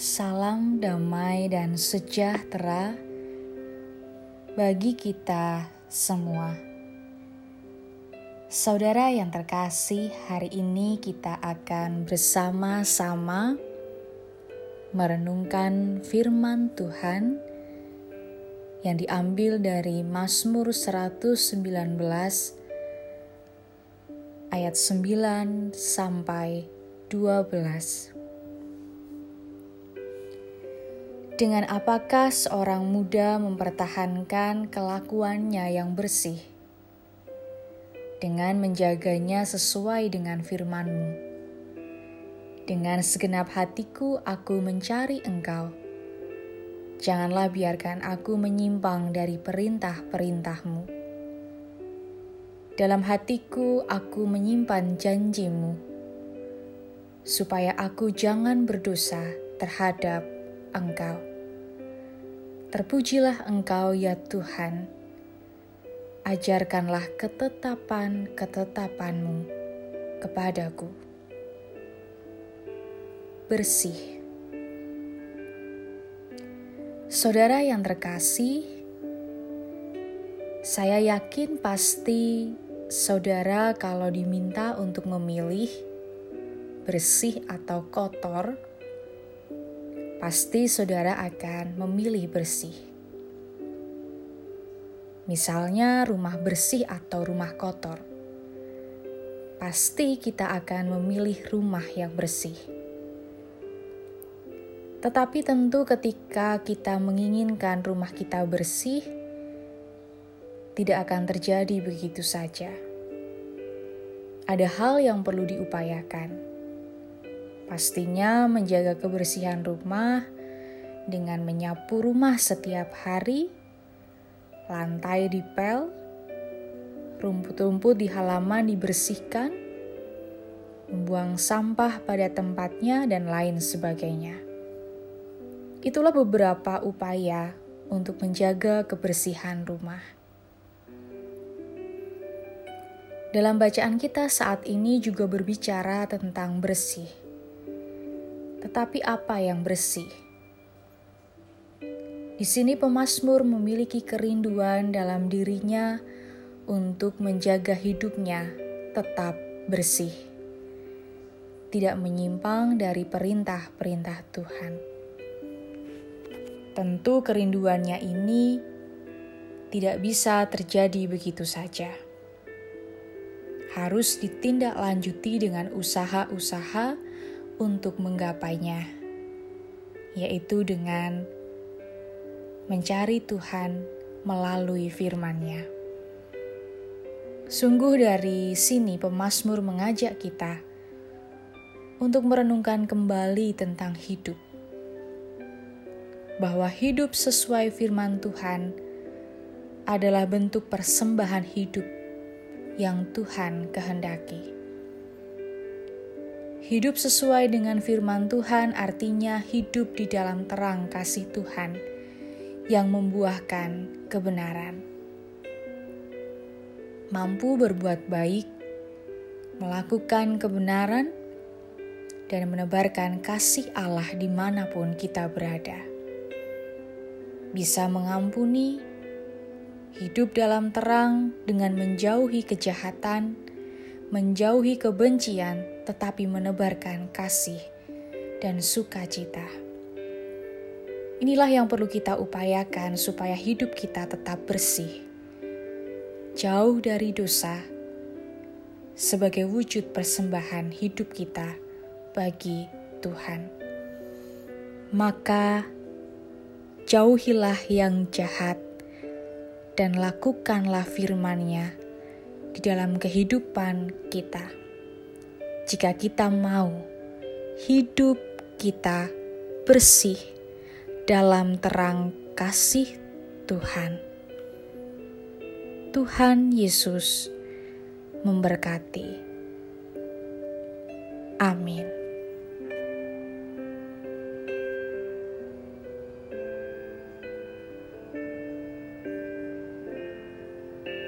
Salam damai dan sejahtera bagi kita semua. Saudara yang terkasih, hari ini kita akan bersama-sama merenungkan firman Tuhan yang diambil dari Mazmur 119 ayat 9 sampai 12. Dengan apakah seorang muda mempertahankan kelakuannya yang bersih? Dengan menjaganya sesuai dengan firman-Mu. Dengan segenap hatiku aku mencari Engkau. Janganlah biarkan aku menyimpang dari perintah-perintah-Mu. Dalam hatiku aku menyimpan janjimu, supaya aku jangan berdosa terhadap Engkau. Terpujilah Engkau ya Tuhan. Ajarkanlah ketetapan-ketetapanmu kepadaku. Bersih. Saudara yang terkasih, saya yakin pasti saudara kalau diminta untuk memilih bersih atau kotor, pasti saudara akan memilih bersih. Misalnya, rumah bersih atau rumah kotor, pasti kita akan memilih rumah yang bersih. Tetapi tentu, ketika kita menginginkan rumah kita bersih, tidak akan terjadi begitu saja. Ada hal yang perlu diupayakan Pastinya menjaga kebersihan rumah dengan menyapu rumah setiap hari, lantai dipel, rumput-rumput di halaman dibersihkan, membuang sampah pada tempatnya, dan lain sebagainya. Itulah beberapa upaya untuk menjaga kebersihan rumah. Dalam bacaan kita saat ini juga berbicara tentang bersih tetapi apa yang bersih? Di sini pemazmur memiliki kerinduan dalam dirinya untuk menjaga hidupnya tetap bersih. Tidak menyimpang dari perintah-perintah Tuhan. Tentu kerinduannya ini tidak bisa terjadi begitu saja. Harus ditindaklanjuti dengan usaha-usaha untuk menggapainya, yaitu dengan mencari Tuhan melalui firman-Nya. Sungguh dari sini pemazmur mengajak kita untuk merenungkan kembali tentang hidup. Bahwa hidup sesuai firman Tuhan adalah bentuk persembahan hidup yang Tuhan kehendaki. Hidup sesuai dengan firman Tuhan artinya hidup di dalam terang kasih Tuhan yang membuahkan kebenaran. Mampu berbuat baik, melakukan kebenaran, dan menebarkan kasih Allah di mana pun kita berada. Bisa mengampuni, hidup dalam terang dengan menjauhi kejahatan, menjauhi kebencian, tetapi menebarkan kasih dan sukacita. Inilah yang perlu kita upayakan supaya hidup kita tetap bersih, jauh dari dosa, sebagai wujud persembahan hidup kita bagi Tuhan. Maka jauhilah yang jahat dan lakukanlah firman-Nya di dalam kehidupan kita. Jika kita mau hidup kita bersih dalam terang kasih Tuhan. Tuhan Yesus memberkati. Amin.